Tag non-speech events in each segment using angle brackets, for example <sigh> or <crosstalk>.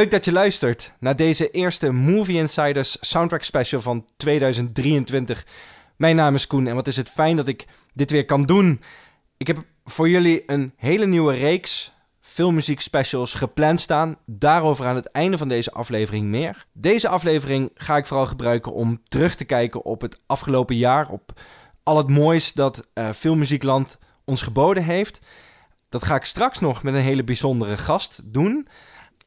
Leuk dat je luistert naar deze eerste Movie Insiders Soundtrack Special van 2023. Mijn naam is Koen en wat is het fijn dat ik dit weer kan doen. Ik heb voor jullie een hele nieuwe reeks filmmuziek specials gepland staan. Daarover aan het einde van deze aflevering meer. Deze aflevering ga ik vooral gebruiken om terug te kijken op het afgelopen jaar. Op al het moois dat uh, filmmuziekland ons geboden heeft. Dat ga ik straks nog met een hele bijzondere gast doen.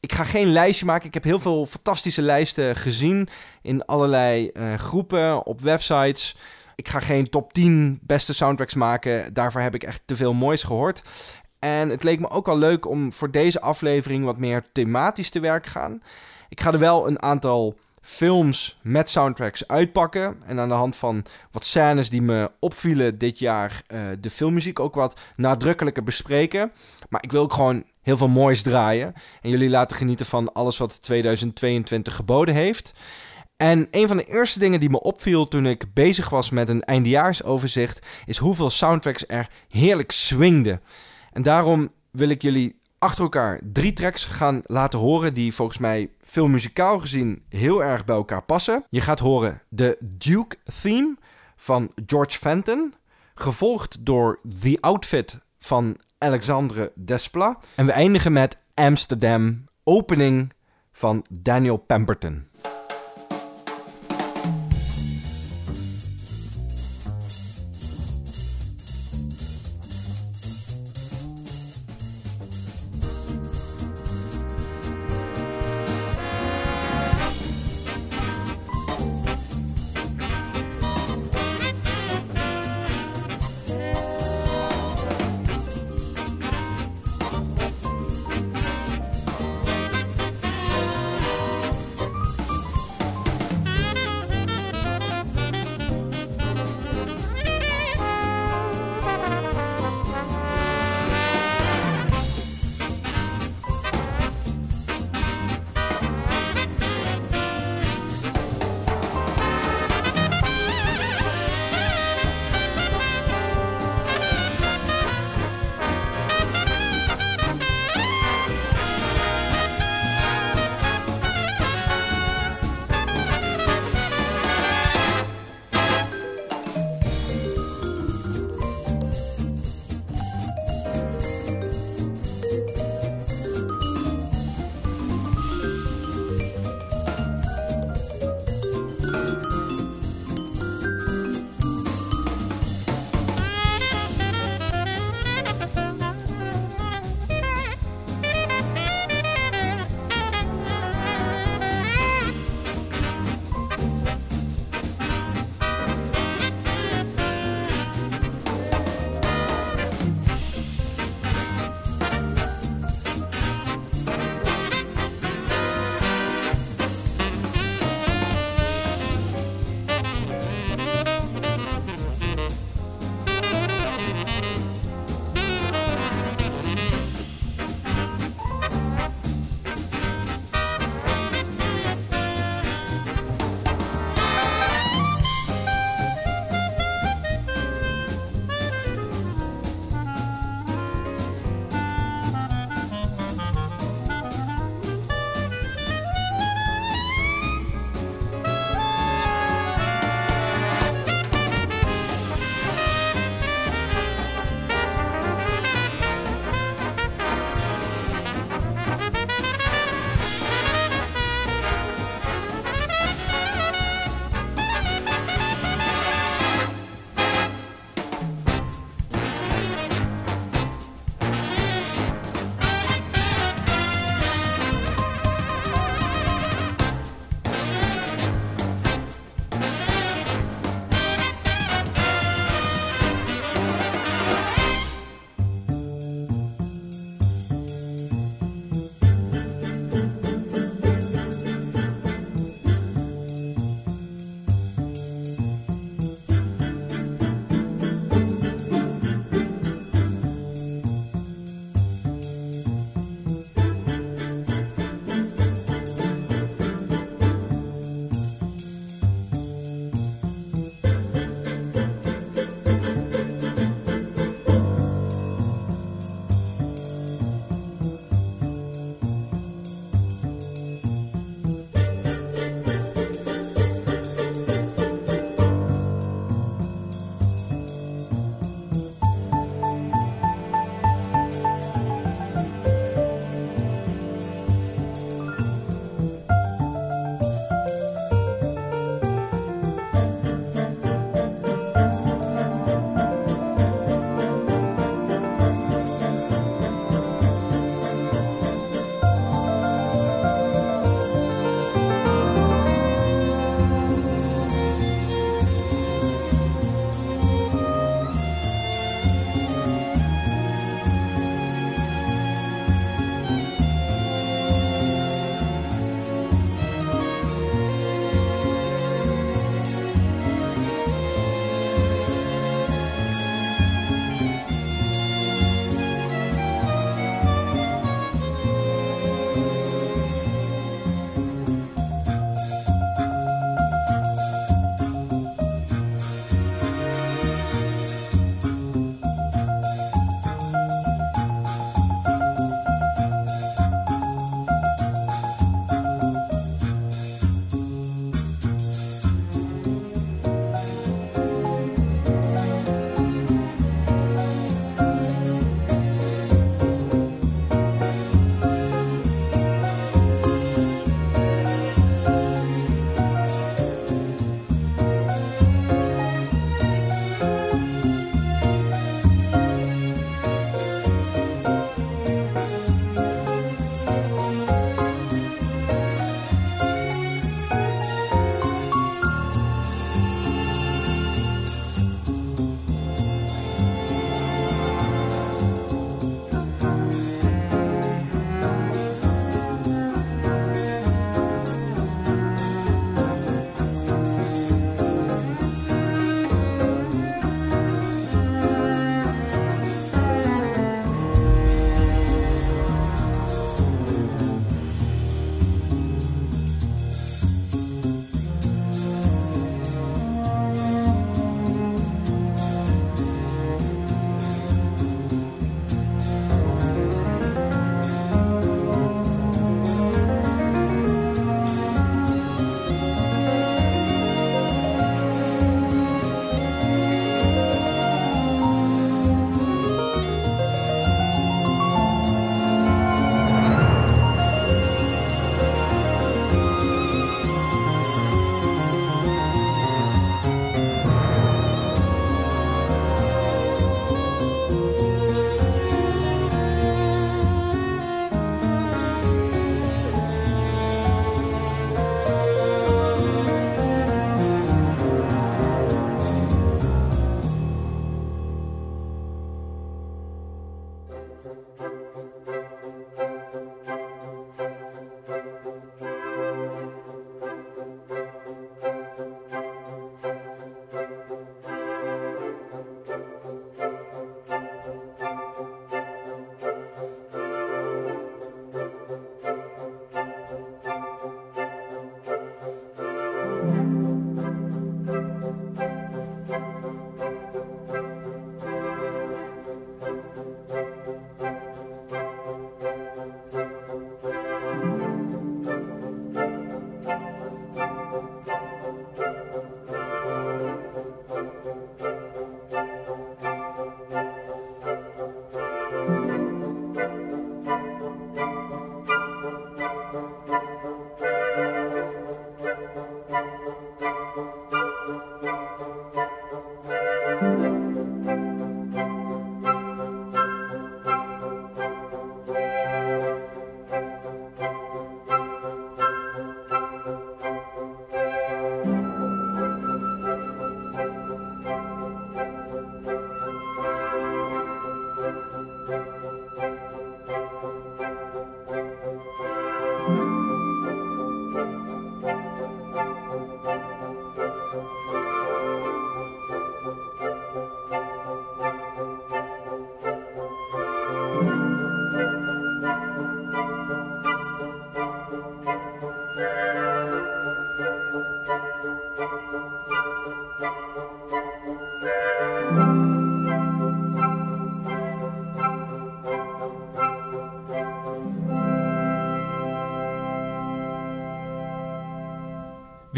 Ik ga geen lijstje maken. Ik heb heel veel fantastische lijsten gezien in allerlei uh, groepen, op websites. Ik ga geen top 10 beste soundtracks maken. Daarvoor heb ik echt te veel moois gehoord. En het leek me ook al leuk om voor deze aflevering wat meer thematisch te werk gaan. Ik ga er wel een aantal films met soundtracks uitpakken. En aan de hand van wat scènes die me opvielen dit jaar, uh, de filmmuziek ook wat nadrukkelijker bespreken. Maar ik wil ook gewoon heel veel moois draaien. En jullie laten genieten van alles wat 2022 geboden heeft. En een van de eerste dingen die me opviel toen ik bezig was met een eindejaarsoverzicht, is hoeveel soundtracks er heerlijk swingden. En daarom wil ik jullie achter elkaar drie tracks gaan laten horen die volgens mij veel muzikaal gezien heel erg bij elkaar passen. Je gaat horen de Duke Theme van George Fenton, gevolgd door The Outfit van Alexandre Desplat. En we eindigen met Amsterdam, opening van Daniel Pemberton.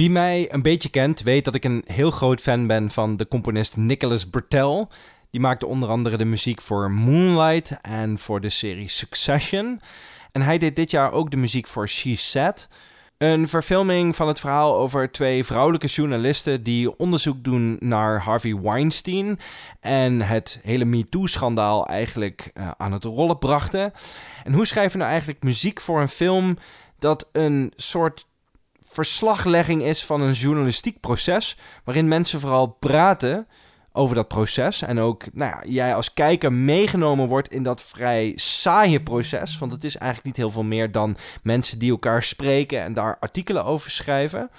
Wie mij een beetje kent, weet dat ik een heel groot fan ben van de componist Nicholas Bertel. Die maakte onder andere de muziek voor Moonlight en voor de serie Succession. En hij deed dit jaar ook de muziek voor She Said. Een verfilming van het verhaal over twee vrouwelijke journalisten die onderzoek doen naar Harvey Weinstein en het hele MeToo-schandaal eigenlijk uh, aan het rollen brachten. En hoe schrijven nou eigenlijk muziek voor een film dat een soort verslaglegging is van een journalistiek proces, waarin mensen vooral praten over dat proces. En ook nou ja, jij als kijker meegenomen wordt in dat vrij saaie proces. Want het is eigenlijk niet heel veel meer dan mensen die elkaar spreken en daar artikelen over schrijven.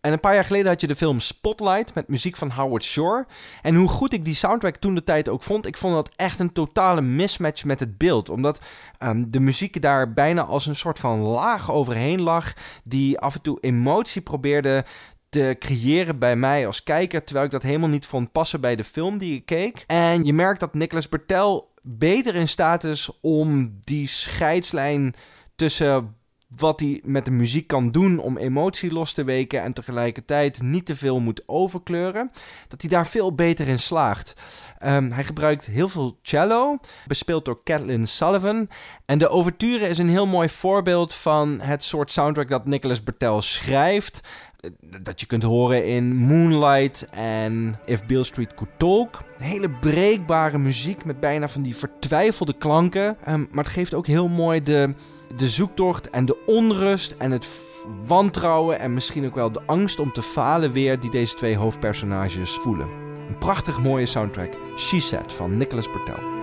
En een paar jaar geleden had je de film Spotlight met muziek van Howard Shore. En hoe goed ik die soundtrack toen de tijd ook vond, ik vond dat echt een totale mismatch met het beeld. Omdat um, de muziek daar bijna als een soort van laag overheen lag, die af en toe emotie probeerde te creëren bij mij als kijker, terwijl ik dat helemaal niet vond passen bij de film die ik keek. En je merkt dat Nicholas Bertel beter in staat is om die scheidslijn tussen wat hij met de muziek kan doen om emotie los te weken en tegelijkertijd niet te veel moet overkleuren, dat hij daar veel beter in slaagt. Um, hij gebruikt heel veel cello, bespeeld door Kathleen Sullivan. En de overture is een heel mooi voorbeeld van het soort soundtrack dat Nicholas Bertel schrijft dat je kunt horen in Moonlight en If Bill Street Could Talk. Hele breekbare muziek met bijna van die vertwijfelde klanken. Um, maar het geeft ook heel mooi de, de zoektocht en de onrust en het wantrouwen en misschien ook wel de angst om te falen weer die deze twee hoofdpersonages voelen. Een prachtig mooie soundtrack, She Said van Nicholas Bertel.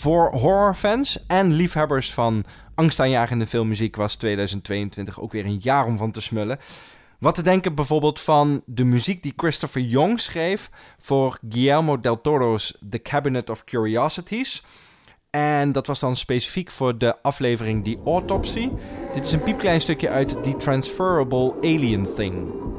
Voor horrorfans en liefhebbers van angstaanjagende filmmuziek was 2022 ook weer een jaar om van te smullen. Wat te denken bijvoorbeeld van de muziek die Christopher Young schreef voor Guillermo del Toro's The Cabinet of Curiosities. En dat was dan specifiek voor de aflevering The Autopsy. Dit is een piepklein stukje uit The Transferable Alien Thing.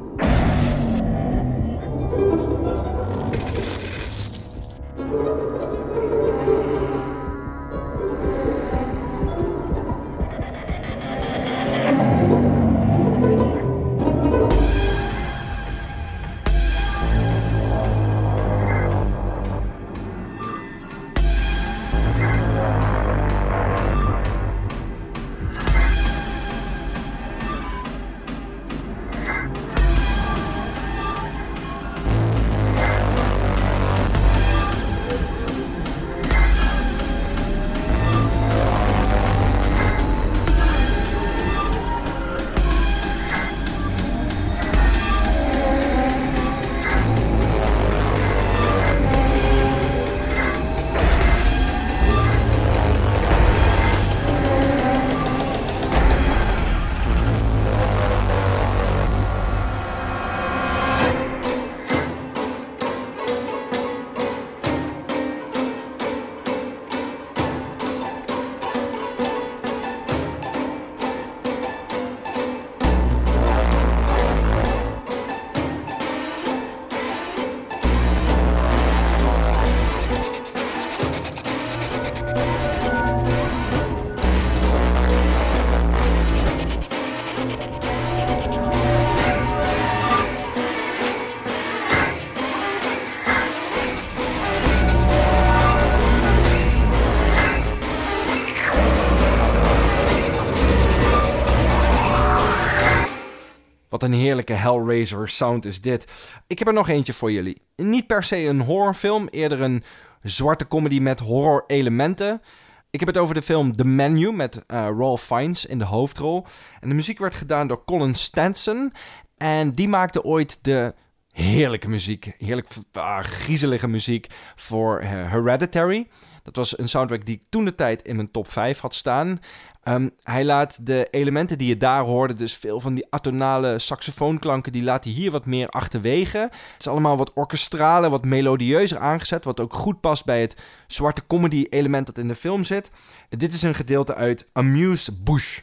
Wat een heerlijke Hellraiser sound is dit. Ik heb er nog eentje voor jullie. Niet per se een horrorfilm, eerder een zwarte comedy met horror elementen. Ik heb het over de film The Menu met uh, Ralph Fiennes in de hoofdrol. En de muziek werd gedaan door Colin Stanson. En die maakte ooit de heerlijke muziek, heerlijk ah, griezelige muziek voor uh, Hereditary. Dat was een soundtrack die ik toen de tijd in mijn top 5 had staan. Um, hij laat de elementen die je daar hoorde, dus veel van die atonale saxofoonklanken, die laat hij hier wat meer achterwege. Het is allemaal wat orkestraler, wat melodieuzer aangezet, wat ook goed past bij het zwarte comedy element dat in de film zit. Dit is een gedeelte uit Amuse Bush.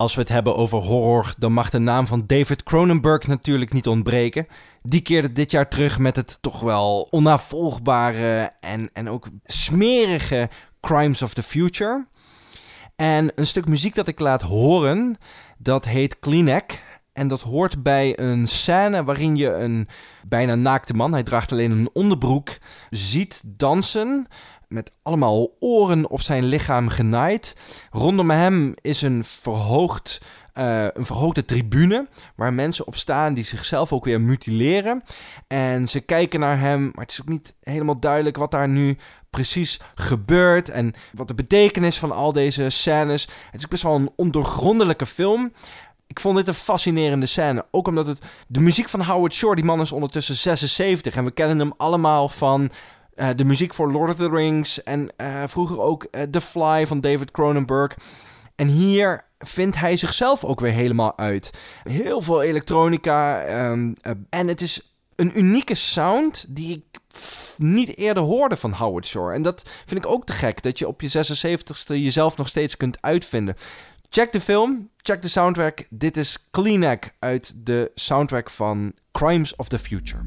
Als we het hebben over horror, dan mag de naam van David Cronenberg natuurlijk niet ontbreken. Die keerde dit jaar terug met het toch wel onnavolgbare en, en ook smerige Crimes of the Future. En een stuk muziek dat ik laat horen, dat heet Kleeneck. En dat hoort bij een scène waarin je een bijna naakte man, hij draagt alleen een onderbroek, ziet dansen met allemaal oren op zijn lichaam genaaid. Rondom hem is een, verhoogd, uh, een verhoogde tribune waar mensen op staan die zichzelf ook weer mutileren. En ze kijken naar hem, maar het is ook niet helemaal duidelijk wat daar nu precies gebeurt en wat de betekenis van al deze scènes. Het is best wel een ondoorgrondelijke film. Ik vond dit een fascinerende scène. Ook omdat het. De muziek van Howard Shore, die man is ondertussen 76. En we kennen hem allemaal van uh, de muziek voor Lord of the Rings en uh, vroeger ook uh, The Fly van David Cronenberg. En hier vindt hij zichzelf ook weer helemaal uit. Heel veel elektronica um, en het is een unieke sound die ik niet eerder hoorde van Howard Shore. En dat vind ik ook te gek, dat je op je 76ste jezelf nog steeds kunt uitvinden. Check de film, check de soundtrack. Dit is Kleeneck uit de soundtrack van Crimes of the Future.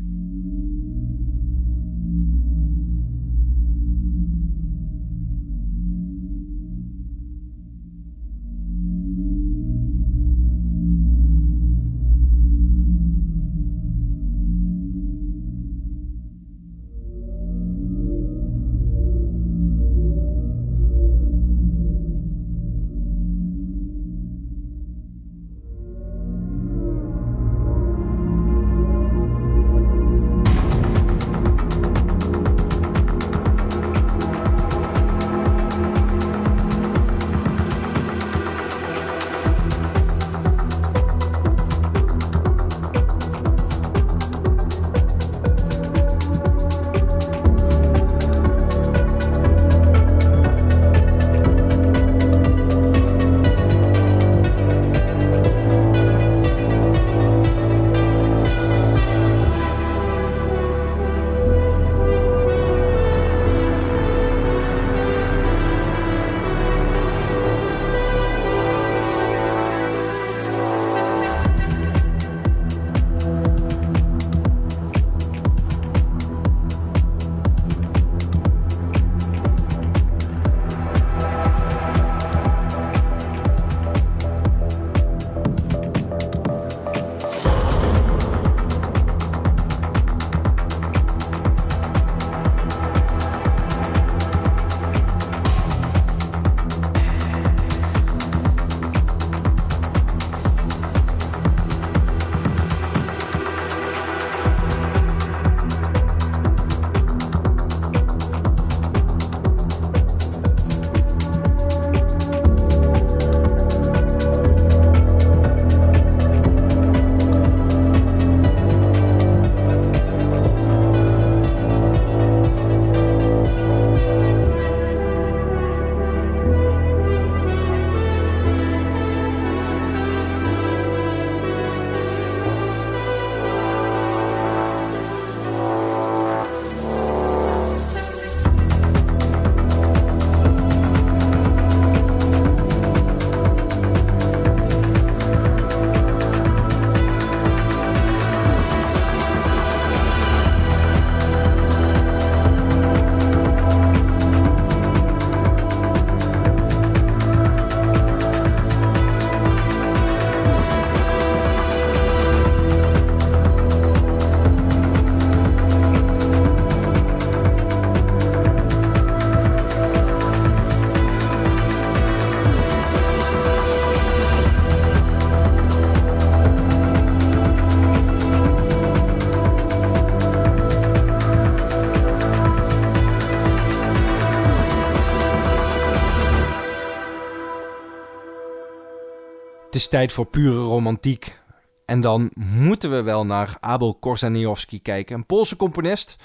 Tijd voor pure romantiek. En dan moeten we wel naar Abel Korzeniowski kijken. Een Poolse componist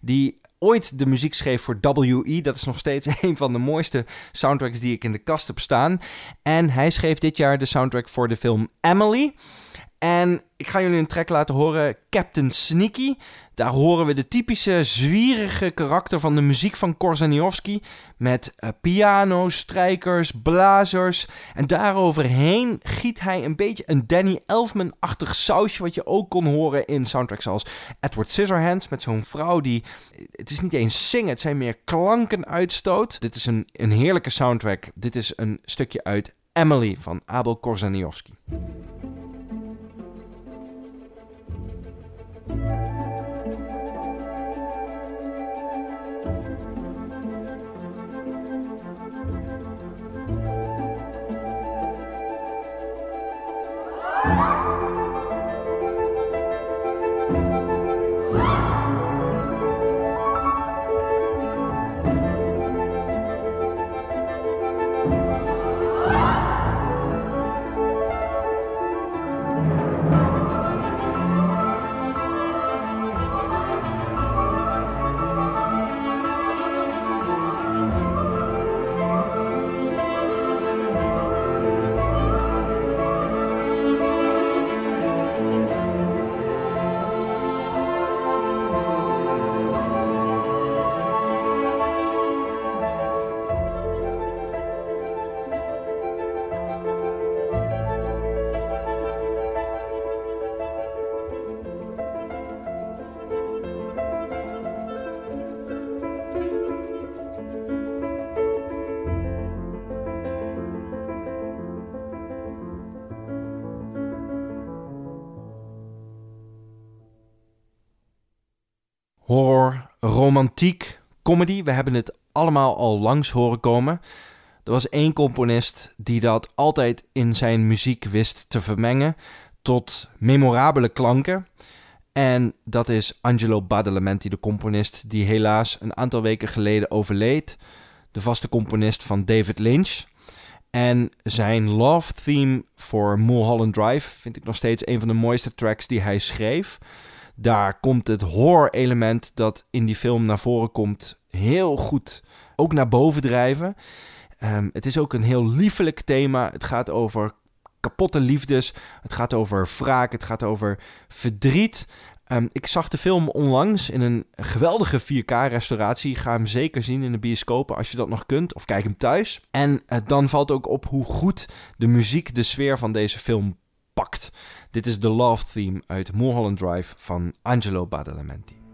die ooit de muziek schreef voor WE. Dat is nog steeds <laughs> een van de mooiste soundtracks die ik in de kast heb staan. En hij schreef dit jaar de soundtrack voor de film Emily. En ik ga jullie een track laten horen, Captain Sneaky. Daar horen we de typische zwierige karakter van de muziek van Korzeniowski. Met uh, piano, strijkers, blazers. En daaroverheen giet hij een beetje een Danny Elfman-achtig sausje. Wat je ook kon horen in soundtracks als Edward Scissorhands. Met zo'n vrouw die. Het is niet eens zingen, het zijn meer klanken uitstoot. Dit is een, een heerlijke soundtrack. Dit is een stukje uit Emily van Abel Korzeniowski. Horror, romantiek, comedy. We hebben het allemaal al langs horen komen. Er was één componist die dat altijd in zijn muziek wist te vermengen tot memorabele klanken. En dat is Angelo Badalamenti, de componist die helaas een aantal weken geleden overleed. De vaste componist van David Lynch. En zijn love theme voor Mulholland Drive vind ik nog steeds een van de mooiste tracks die hij schreef. Daar komt het horror-element dat in die film naar voren komt heel goed ook naar boven drijven. Um, het is ook een heel liefelijk thema. Het gaat over kapotte liefdes. Het gaat over wraak. Het gaat over verdriet. Um, ik zag de film onlangs in een geweldige 4K-restauratie. Ga hem zeker zien in de bioscopen als je dat nog kunt. Of kijk hem thuis. En uh, dan valt ook op hoe goed de muziek de sfeer van deze film pakt. Dit is de Love Theme uit Mulholland Drive van Angelo Badalamenti.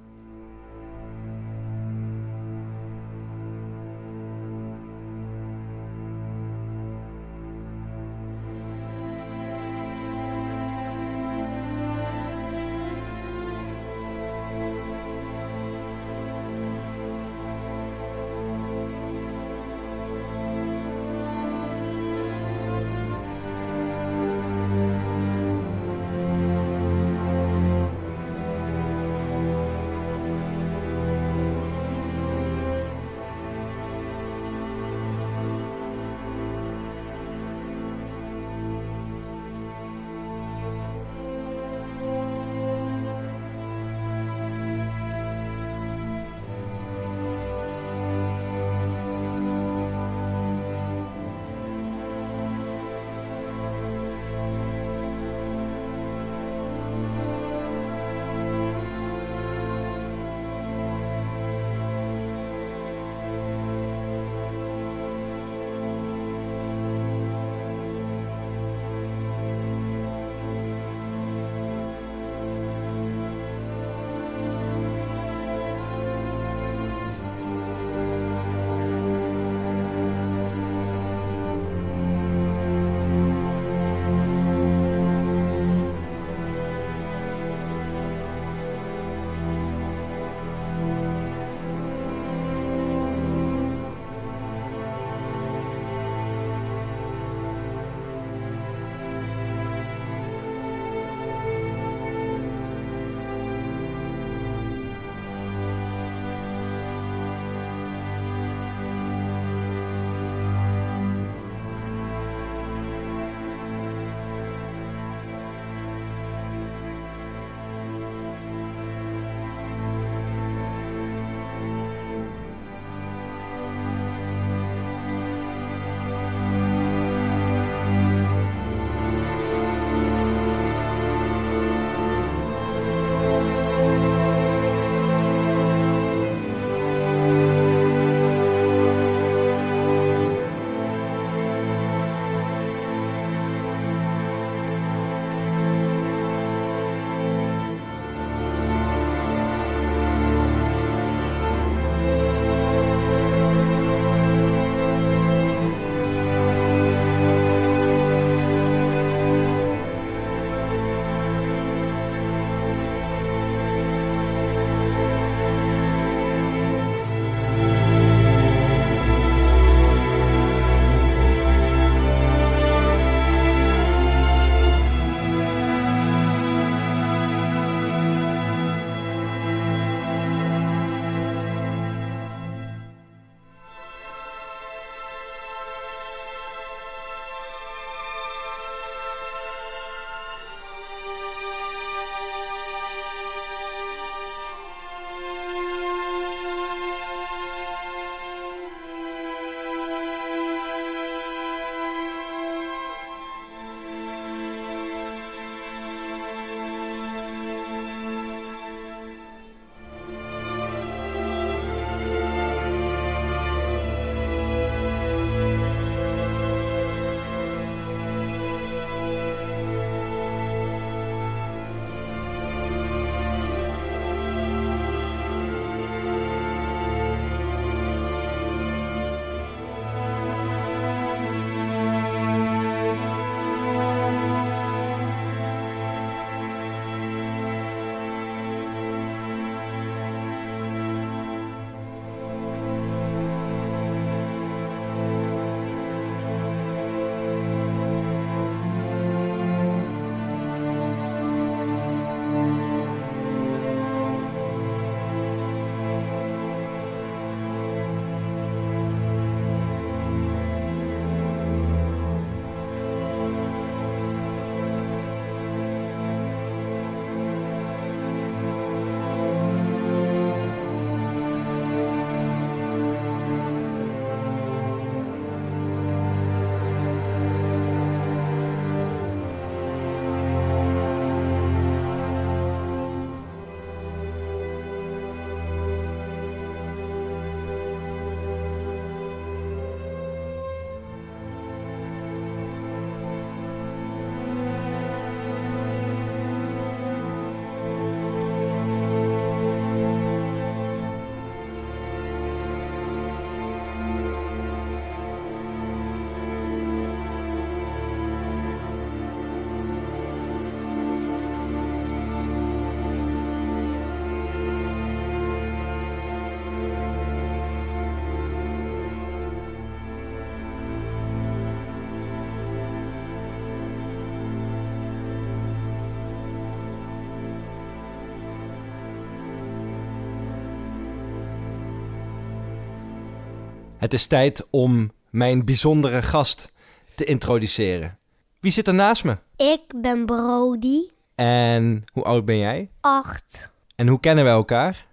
Het is tijd om mijn bijzondere gast te introduceren. Wie zit er naast me? Ik ben Brody, En hoe oud ben jij? 8. En hoe kennen we elkaar?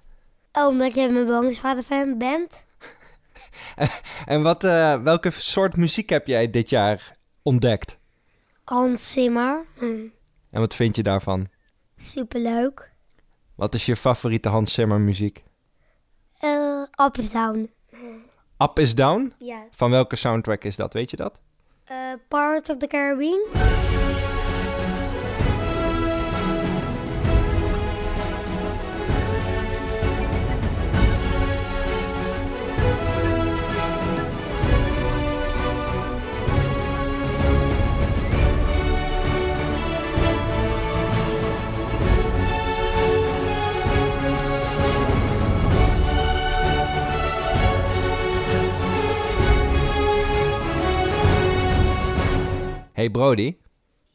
Omdat jij mijn bonusvader-fan bent. <laughs> En wat, eh, welke soort muziek heb jij dit jaar ontdekt? Hans Zimmer. Hm, En wat vind je daarvan? superleuk. Wat is je favoriete Hans Zimmer muziek? Eh Up Down. Up is Down? Ja. Van welke soundtrack is dat? Weet je dat? Eh Part of the Caribbean. Hey Brody,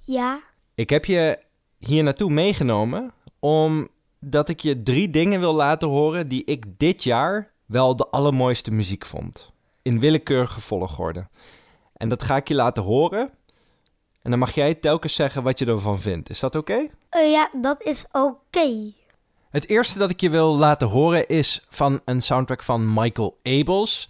Ja. ik heb je hier naartoe meegenomen omdat ik je drie dingen wil laten horen die ik dit jaar wel de allermooiste muziek vond. In willekeurige volgorde. En dat ga ik je laten horen. En dan mag jij telkens zeggen wat je ervan vindt. Is dat oké? Eh, ja, dat is oké. Het eerste dat ik je wil laten horen is van een soundtrack van Michael Abels.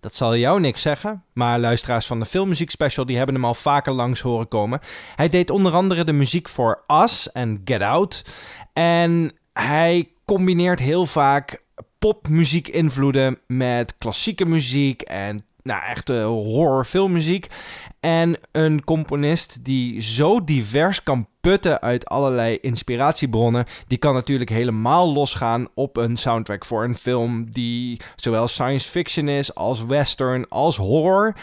Dat zal jou niks zeggen, maar luisteraars van de filmmuziek special die hebben hem al vaker langs horen komen. Hij deed onder andere de muziek voor Us en Get Out. En hij combineert heel vaak popmuziek invloeden met klassieke muziek en nou, echte horror filmmuziek. En een componist die zo divers kan putten uit allerlei inspiratiebronnen, die kan natuurlijk helemaal losgaan op een soundtrack voor een film die zowel science fiction is als western als horror.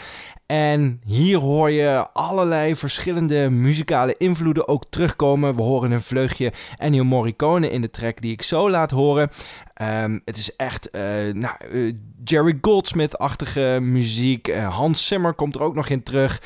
En hier hoor je allerlei verschillende muzikale invloeden ook terugkomen. We horen een vleugje Ennio Morricone in de track die ik zo laat horen. Ehm, het is echt eh, nou, eh, Jerry Goldsmith-achtige muziek. Eh, Hans Zimmer komt er ook nog in terug.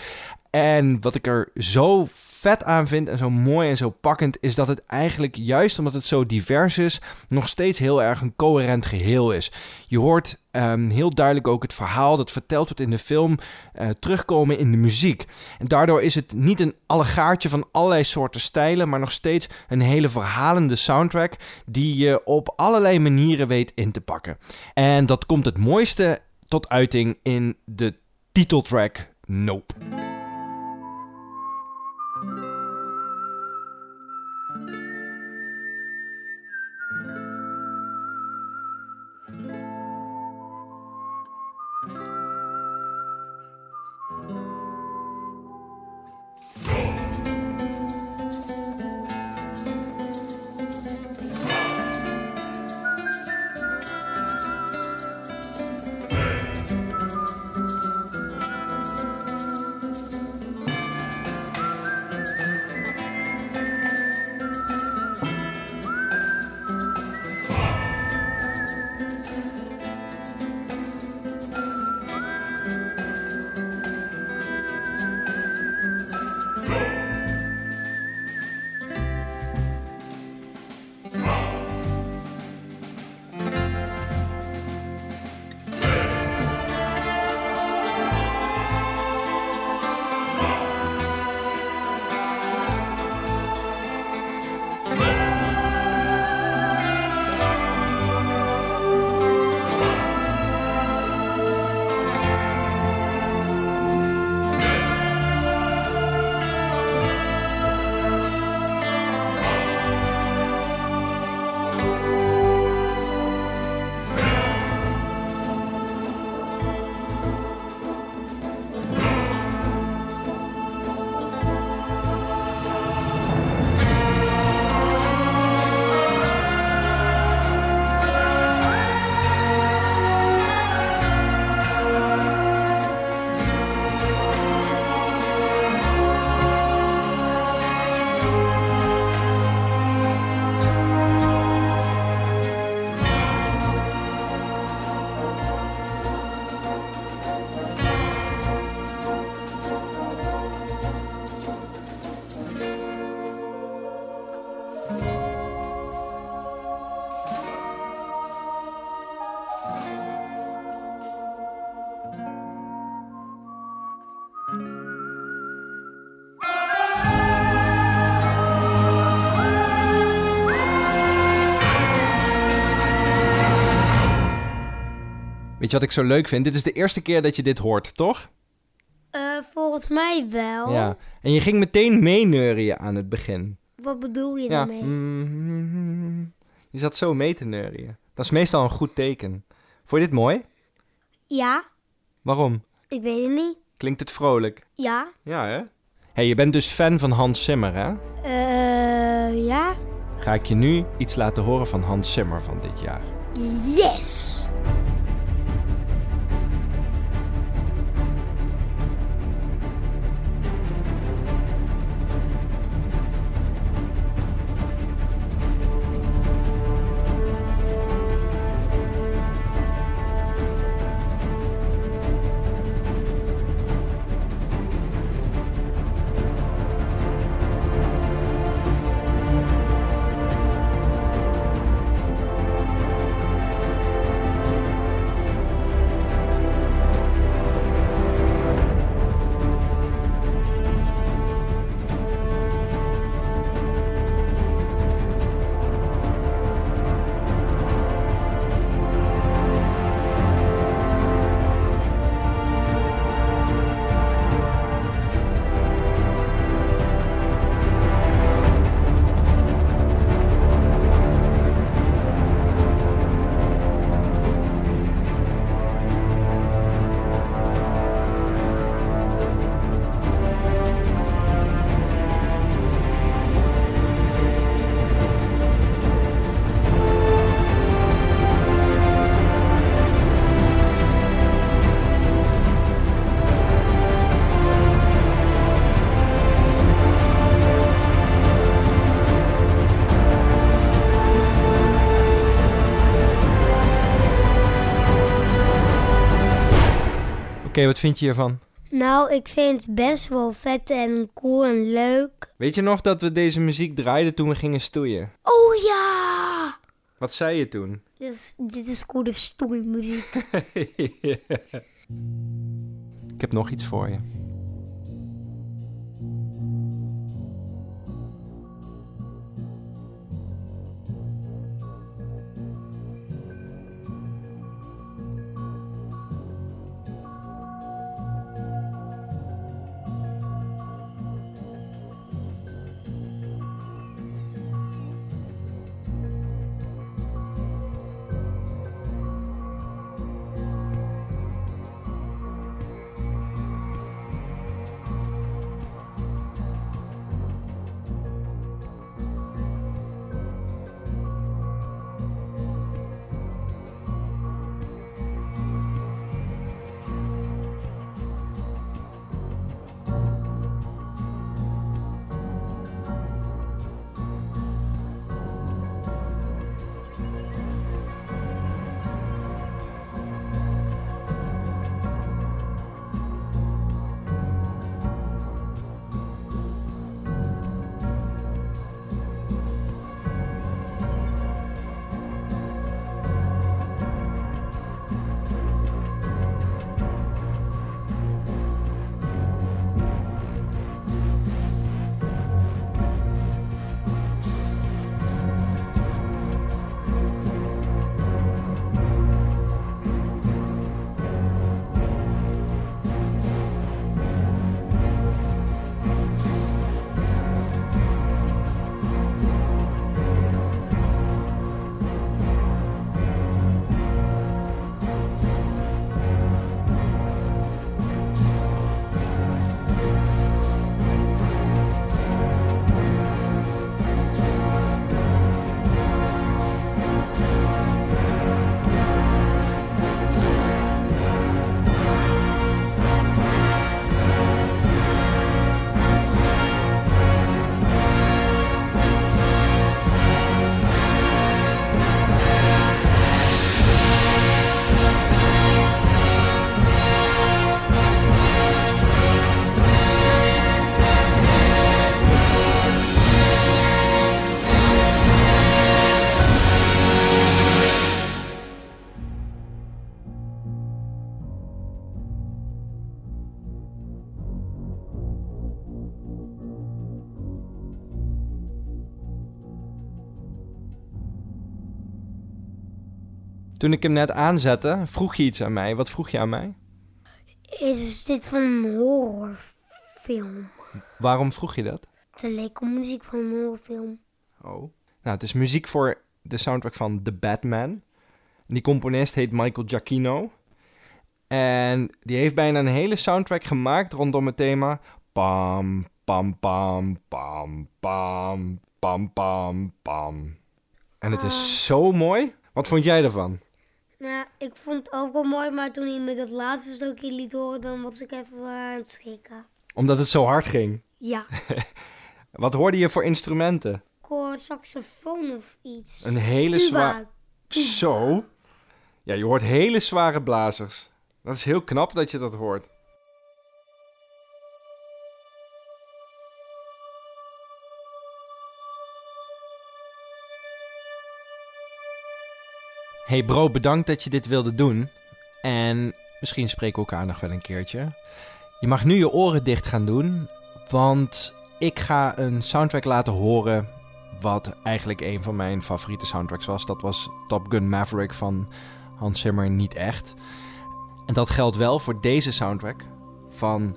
En wat ik er zo vet aan vind en zo mooi en zo pakkend, is dat het eigenlijk, juist omdat het zo divers is, nog steeds heel erg een coherent geheel is. Je hoort ehm, heel duidelijk ook het verhaal dat verteld wordt in de film eh, terugkomen in de muziek. En daardoor is het niet een allegaartje van allerlei soorten stijlen, maar nog steeds een hele verhalende soundtrack die je op allerlei manieren weet in te pakken. En dat komt het mooiste tot uiting in de titeltrack Nope. Je wat ik zo leuk vind? Dit is de eerste keer dat je dit hoort, toch? Eh, volgens mij wel. Ja. En je ging meteen meeneurien aan het begin. Wat bedoel je Ja. daarmee? Mm, Je zat zo mee te neurien. Dat is meestal een goed teken. Vond je dit mooi? Ja, Waarom? ik weet het niet. Klinkt het vrolijk? Ja. Ja, hè? hey, je bent dus fan van Hans Zimmer, hè? Eh, ja. Ga ik je nu iets laten horen van Hans Zimmer van dit jaar. Yes! Oké, wat vind je hiervan? Nou, ik vind het best wel vet en cool en leuk. Weet je nog dat we deze muziek draaiden toen we gingen stoeien? Oh ja! Wat zei je toen? Dit is, dit is coole stoeimuziek. <laughs> Ik heb nog iets voor je. Toen ik hem net aanzette, vroeg je iets aan mij. Wat vroeg je aan mij? Is dit van een horrorfilm? Waarom vroeg je dat? Het leek op muziek van een horrorfilm. Oh. Nou, het is muziek voor de soundtrack van The Batman. Die componist heet Michael Giacchino. En die heeft bijna een hele soundtrack gemaakt rondom het thema... Pam, pam, pam, pam, pam, pam, pam, pam. En het is zo mooi. Wat vond jij ervan? Nou, ik vond het ook wel mooi, maar toen hij me dat laatste stukje liet horen, dan was ik even aan het schrikken. Omdat het zo hard ging. Ja, <laughs> Wat hoorde je voor instrumenten? ik hoor saxofoon of iets. Een hele zware... Zo? Ja, je hoort hele zware blazers. Dat is heel knap dat je dat hoort. Hey bro, bedankt dat je dit wilde doen. En misschien spreken we elkaar nog wel een keertje. Je mag nu je oren dicht gaan doen, want ik ga een soundtrack laten horen wat eigenlijk een van mijn favoriete soundtracks was. Dat was Top Gun Maverick van Hans Zimmer niet echt. En dat geldt wel voor deze soundtrack van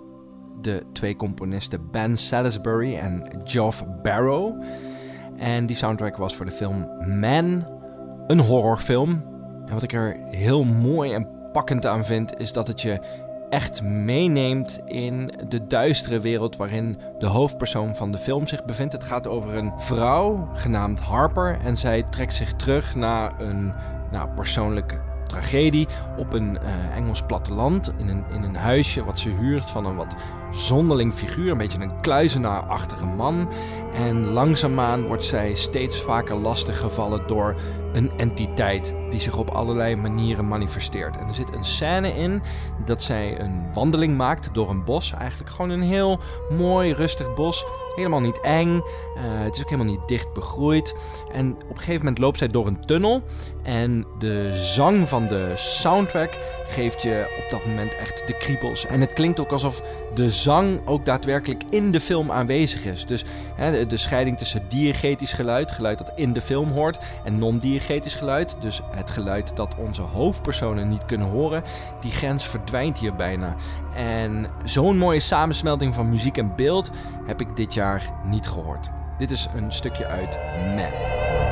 de twee componisten Ben Salisbury en Geoff Barrow. En die soundtrack was voor de film Man, een horrorfilm. En wat ik er heel mooi en pakkend aan vind, is dat het je echt meeneemt in de duistere wereld waarin de hoofdpersoon van de film zich bevindt. Het gaat over een vrouw genaamd Harper en zij trekt zich terug na een nou, persoonlijke tragedie op een eh, Engels platteland in een, in een huisje wat ze huurt van een wat zonderling figuur, een beetje een kluizenaarachtige man. En langzaamaan wordt zij steeds vaker lastiggevallen door een entiteit die zich op allerlei manieren manifesteert. En er zit een scène in dat zij een wandeling maakt door een bos. Eigenlijk gewoon een heel mooi, rustig bos. Helemaal niet eng. Eh, het is ook helemaal niet dicht begroeid. En op een gegeven moment loopt zij door een tunnel. En de zang van de soundtrack geeft je op dat moment echt de kriebels. En het klinkt ook alsof de zang ook daadwerkelijk in de film aanwezig is. Dus hè, de, de scheiding tussen diegetisch geluid, geluid dat in de film hoort, en non-diegetisch geluid, dus het geluid dat onze hoofdpersonen niet kunnen horen, die grens verdwijnt hier bijna. En zo'n mooie samensmelting van muziek en beeld heb ik dit jaar niet gehoord. Dit is een stukje uit Man.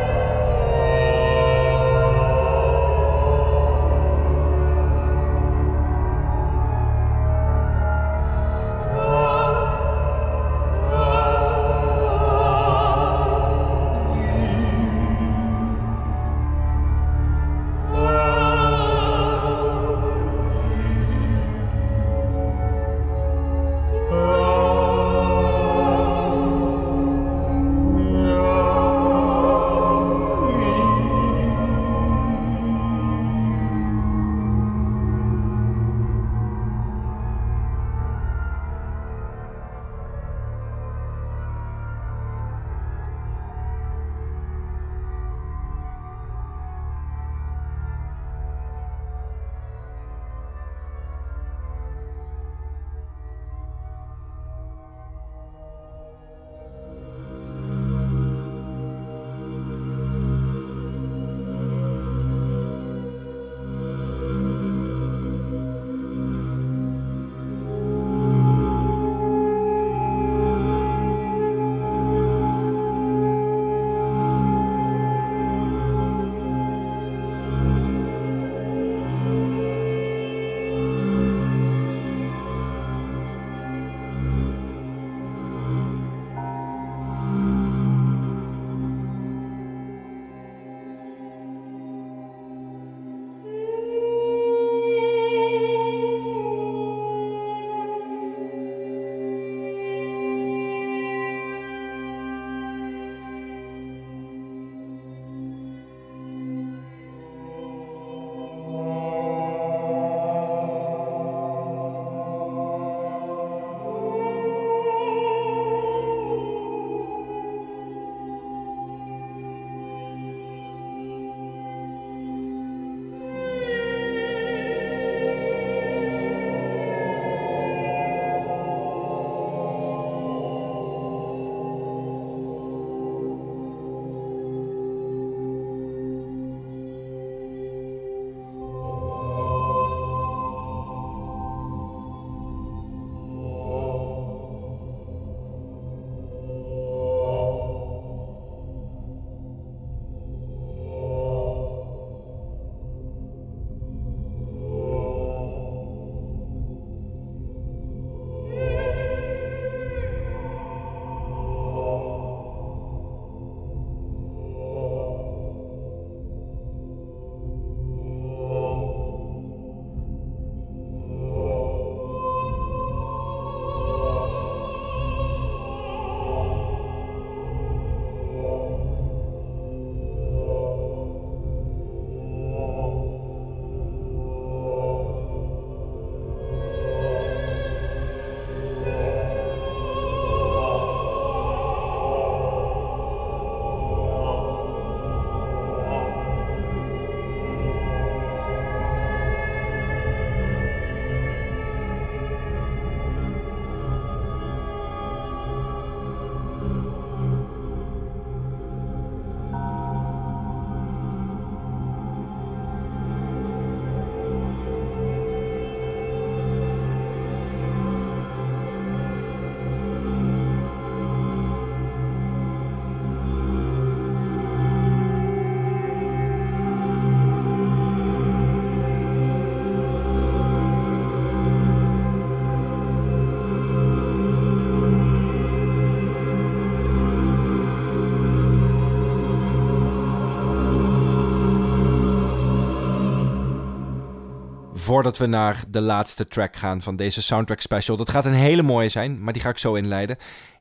Voordat we naar de laatste track gaan van deze soundtrack special. Dat gaat een hele mooie zijn, maar die ga ik zo inleiden.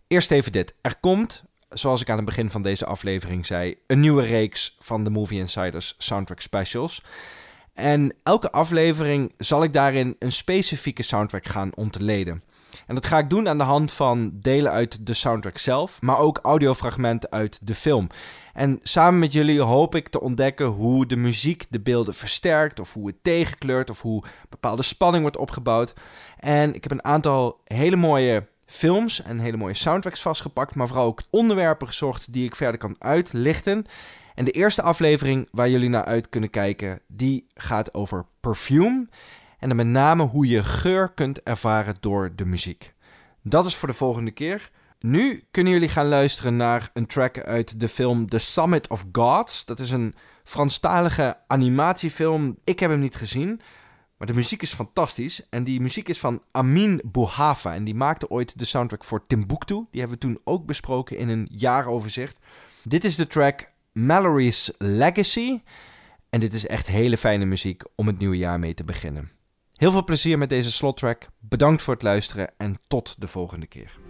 Eerst even dit. Er komt, zoals ik aan het begin van deze aflevering zei, een nieuwe reeks van de Movie Insiders soundtrack specials. En elke aflevering zal ik daarin een specifieke soundtrack gaan ontleden. En dat ga ik doen aan de hand van delen uit de soundtrack zelf, maar ook audiofragmenten uit de film. En samen met jullie hoop ik te ontdekken hoe de muziek de beelden versterkt, of hoe het tegenkleurt, of hoe bepaalde spanning wordt opgebouwd. En ik heb een aantal hele mooie films en hele mooie soundtracks vastgepakt, maar vooral ook onderwerpen gezocht die ik verder kan uitlichten. En de eerste aflevering waar jullie naar uit kunnen kijken, die gaat over perfume. En dan met name hoe je geur kunt ervaren door de muziek. Dat is voor de volgende keer. Nu kunnen jullie gaan luisteren naar een track uit de film The Summit of Gods. Dat is een Franstalige animatiefilm. Ik heb hem niet gezien. Maar de muziek is fantastisch. En die muziek is van Amin Bouhafa. En die maakte ooit de soundtrack voor Timbuktu. Die hebben we toen ook besproken in een jaaroverzicht. Dit is de track Mallory's Legacy. En dit is echt hele fijne muziek om het nieuwe jaar mee te beginnen. Heel veel plezier met deze slottrack. Bedankt voor het luisteren en tot de volgende keer.